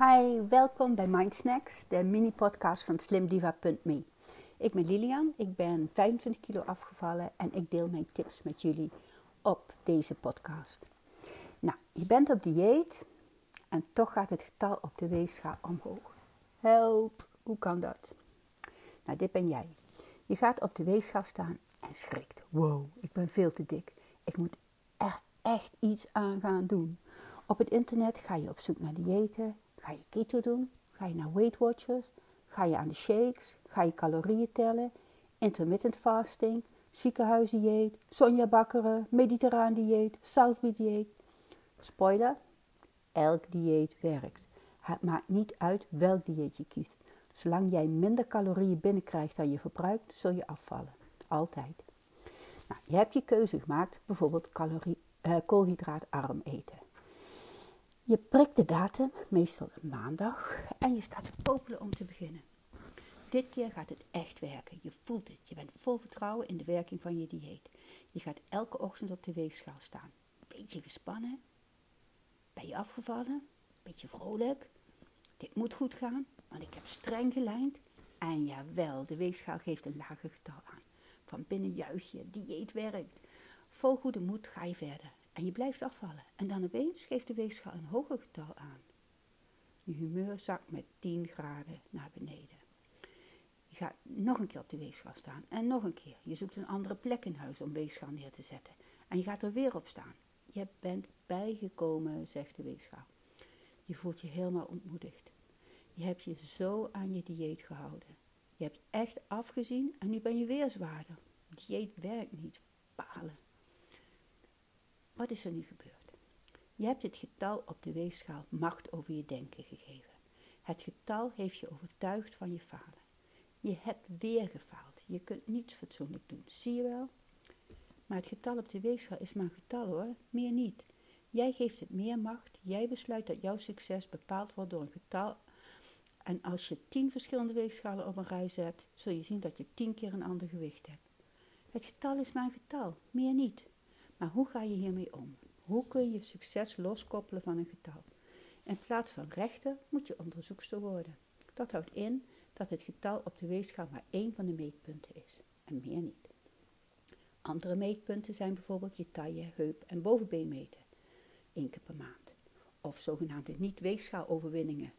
Hi, welkom bij Mind Snacks, de mini-podcast van slimdiva.me. Ik ben Lilian, ik ben 25 kilo afgevallen en ik deel mijn tips met jullie op deze podcast. Nou, je bent op dieet en toch gaat het getal op de weegschaal omhoog. Help, hoe kan dat? Nou, dit ben jij. Je gaat op de weegschaal staan en schrikt. Wow, ik ben veel te dik. Ik moet er echt iets aan gaan doen. Op het internet ga je op zoek naar diëten. Ga je keto doen? Ga je naar Weight Watchers? Ga je aan de shakes? Ga je calorieën tellen? Intermittent fasting? Ziekenhuisdieet? Sonja Bakkeren? Mediterraan dieet? Southby dieet? Spoiler, elk dieet werkt. Het maakt niet uit welk dieet je kiest. Zolang jij minder calorieën binnenkrijgt dan je verbruikt, zul je afvallen. Altijd. Nou, je hebt je keuze gemaakt, bijvoorbeeld calorie, uh, koolhydraatarm eten. Je prikt de datum, meestal een maandag, en je staat te popelen om te beginnen. Dit keer gaat het echt werken. Je voelt het. Je bent vol vertrouwen in de werking van je dieet. Je gaat elke ochtend op de weegschaal staan. Beetje gespannen. Ben je afgevallen? Beetje vrolijk. Dit moet goed gaan, want ik heb streng gelijnd. En jawel, de weegschaal geeft een lager getal aan. Van binnen juich je, dieet werkt. Vol goede moed ga je verder. En je blijft afvallen. En dan opeens geeft de weegschaal een hoger getal aan. Je humeur zakt met 10 graden naar beneden. Je gaat nog een keer op de weegschaal staan. En nog een keer. Je zoekt een andere plek in huis om weegschaal neer te zetten. En je gaat er weer op staan. Je bent bijgekomen, zegt de weegschaal. Je voelt je helemaal ontmoedigd. Je hebt je zo aan je dieet gehouden. Je hebt echt afgezien en nu ben je weer zwaarder. Dieet werkt niet. Palen. Wat is er nu gebeurd? Je hebt het getal op de weegschaal macht over je denken gegeven. Het getal heeft je overtuigd van je falen. Je hebt weer gefaald. Je kunt niets fatsoenlijk doen. Zie je wel? Maar het getal op de weegschaal is maar een getal hoor, meer niet. Jij geeft het meer macht. Jij besluit dat jouw succes bepaald wordt door een getal. En als je tien verschillende weegschalen op een rij zet, zul je zien dat je tien keer een ander gewicht hebt. Het getal is maar een getal, meer niet. Maar hoe ga je hiermee om? Hoe kun je succes loskoppelen van een getal? In plaats van rechter moet je onderzoekster worden. Dat houdt in dat het getal op de weegschaal maar één van de meetpunten is en meer niet. Andere meetpunten zijn bijvoorbeeld je taille, heup en bovenbeen meten, één keer per maand. Of zogenaamde niet-weegschaaloverwinningen.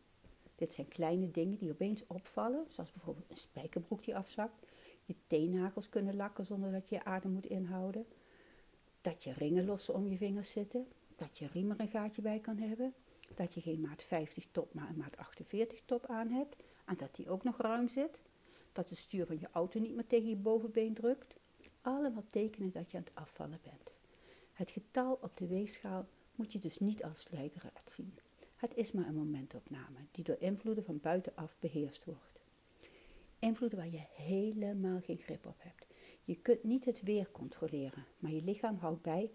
Dit zijn kleine dingen die opeens opvallen, zoals bijvoorbeeld een spijkerbroek die afzakt, je teennagels kunnen lakken zonder dat je je adem moet inhouden, dat je ringen lossen om je vingers zitten, dat je riem er een gaatje bij kan hebben, dat je geen maat 50 top, maar een maat 48 top aan hebt en dat die ook nog ruim zit, dat het stuur van je auto niet meer tegen je bovenbeen drukt. Allemaal tekenen dat je aan het afvallen bent. Het getal op de weegschaal moet je dus niet als leider zien. Het is maar een momentopname die door invloeden van buitenaf beheerst wordt. Invloeden waar je helemaal geen grip op hebt. Je kunt niet het weer controleren, maar je lichaam houdt bij,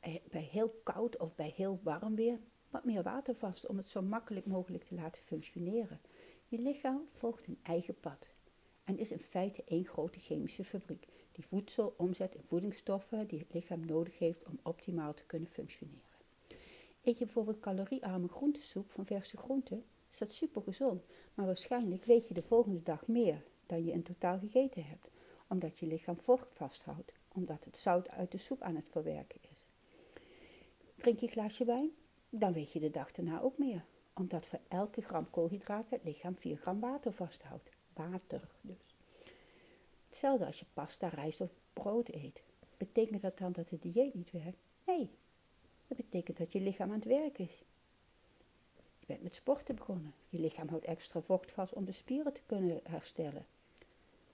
eh, bij heel koud of bij heel warm weer wat meer water vast om het zo makkelijk mogelijk te laten functioneren. Je lichaam volgt een eigen pad en is in feite één grote chemische fabriek die voedsel omzet in voedingsstoffen die het lichaam nodig heeft om optimaal te kunnen functioneren. Eet je bijvoorbeeld caloriearme groentesoep van verse groenten, is dat super gezond, maar waarschijnlijk weeg je de volgende dag meer dan je in totaal gegeten hebt omdat je lichaam vocht vasthoudt, omdat het zout uit de soep aan het verwerken is. Drink je een glaasje wijn, dan weeg je de dag daarna ook meer, omdat voor elke gram koolhydraten het lichaam 4 gram water vasthoudt. Water dus. Hetzelfde als je pasta, rijst of brood eet. Betekent dat dan dat het dieet niet werkt? Nee, dat betekent dat je lichaam aan het werk is. Je bent met sporten begonnen. Je lichaam houdt extra vocht vast om de spieren te kunnen herstellen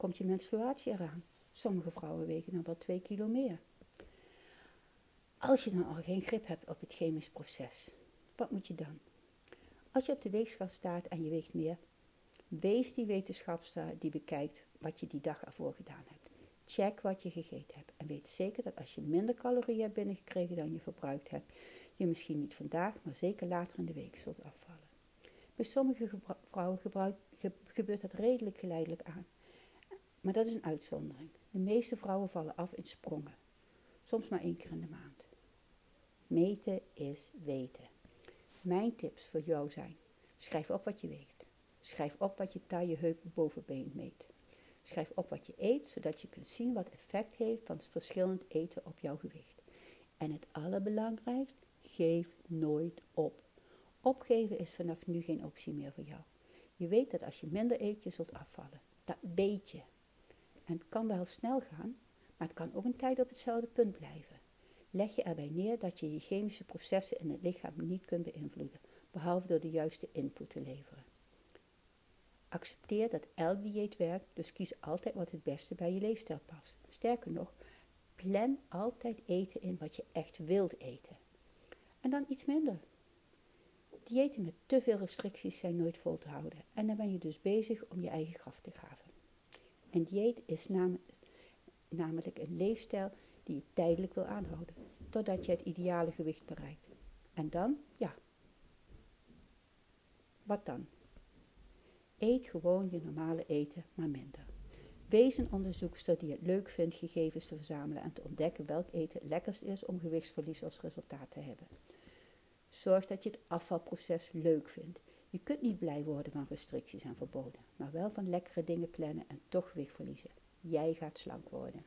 komt je menstruatie eraan. Sommige vrouwen wegen dan wel 2 kilo meer. Als je dan al geen grip hebt op het chemisch proces, wat moet je dan? Als je op de weegschaal staat en je weegt meer, wees die wetenschapster die bekijkt wat je die dag ervoor gedaan hebt. Check wat je gegeten hebt en weet zeker dat als je minder calorieën hebt binnengekregen dan je verbruikt hebt, je misschien niet vandaag, maar zeker later in de week zult afvallen. Bij sommige vrouwen gebeurt dat redelijk geleidelijk aan. Maar dat is een uitzondering. De meeste vrouwen vallen af in sprongen. Soms maar één keer in de maand. Meten is weten. Mijn tips voor jou zijn: Schrijf op wat je weegt. Schrijf op wat je taille heup bovenbeen meet. Schrijf op wat je eet, zodat je kunt zien wat effect heeft van verschillend eten op jouw gewicht. En het allerbelangrijkst, geef nooit op. Opgeven is vanaf nu geen optie meer voor jou. Je weet dat als je minder eet, je zult afvallen. Dat weet je. En het kan wel snel gaan, maar het kan ook een tijd op hetzelfde punt blijven. Leg je erbij neer dat je je chemische processen in het lichaam niet kunt beïnvloeden, behalve door de juiste input te leveren. Accepteer dat elk dieet werkt, dus kies altijd wat het beste bij je leefstijl past. Sterker nog, plan altijd eten in wat je echt wilt eten. En dan iets minder. Diëten met te veel restricties zijn nooit vol te houden en dan ben je dus bezig om je eigen graf te graven. Een dieet is namelijk een leefstijl die je tijdelijk wil aanhouden, totdat je het ideale gewicht bereikt. En dan, ja. Wat dan? Eet gewoon je normale eten, maar minder. Wees een onderzoekster die het leuk vindt gegevens te verzamelen en te ontdekken welk eten het lekkerst is om gewichtsverlies als resultaat te hebben. Zorg dat je het afvalproces leuk vindt. Je kunt niet blij worden van restricties en verboden, maar wel van lekkere dingen plannen en toch gewicht verliezen. Jij gaat slank worden.